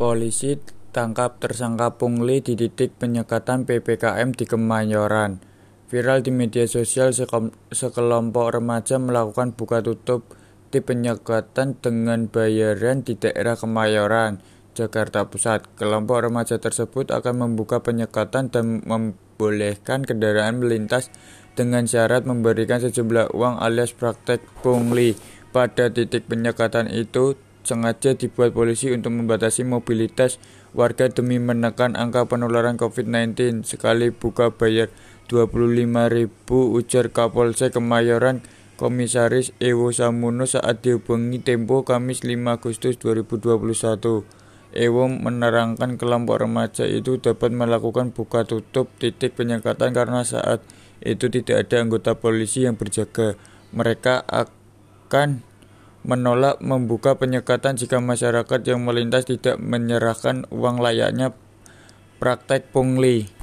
Polisi tangkap tersangka pungli di titik penyekatan PPKM di Kemayoran. Viral di media sosial, sekelompok remaja melakukan buka tutup di penyekatan dengan bayaran di daerah Kemayoran, Jakarta Pusat. Kelompok remaja tersebut akan membuka penyekatan dan membolehkan kendaraan melintas dengan syarat memberikan sejumlah uang alias praktek pungli. Pada titik penyekatan itu, sengaja dibuat polisi untuk membatasi mobilitas warga demi menekan angka penularan COVID-19. Sekali buka bayar 25.000 ujar Kapolsek Kemayoran Komisaris Ewo Samuno saat dihubungi Tempo Kamis 5 Agustus 2021. Ewo menerangkan kelompok remaja itu dapat melakukan buka tutup titik penyekatan karena saat itu tidak ada anggota polisi yang berjaga. Mereka akan menolak membuka penyekatan jika masyarakat yang melintas tidak menyerahkan uang layaknya praktek pungli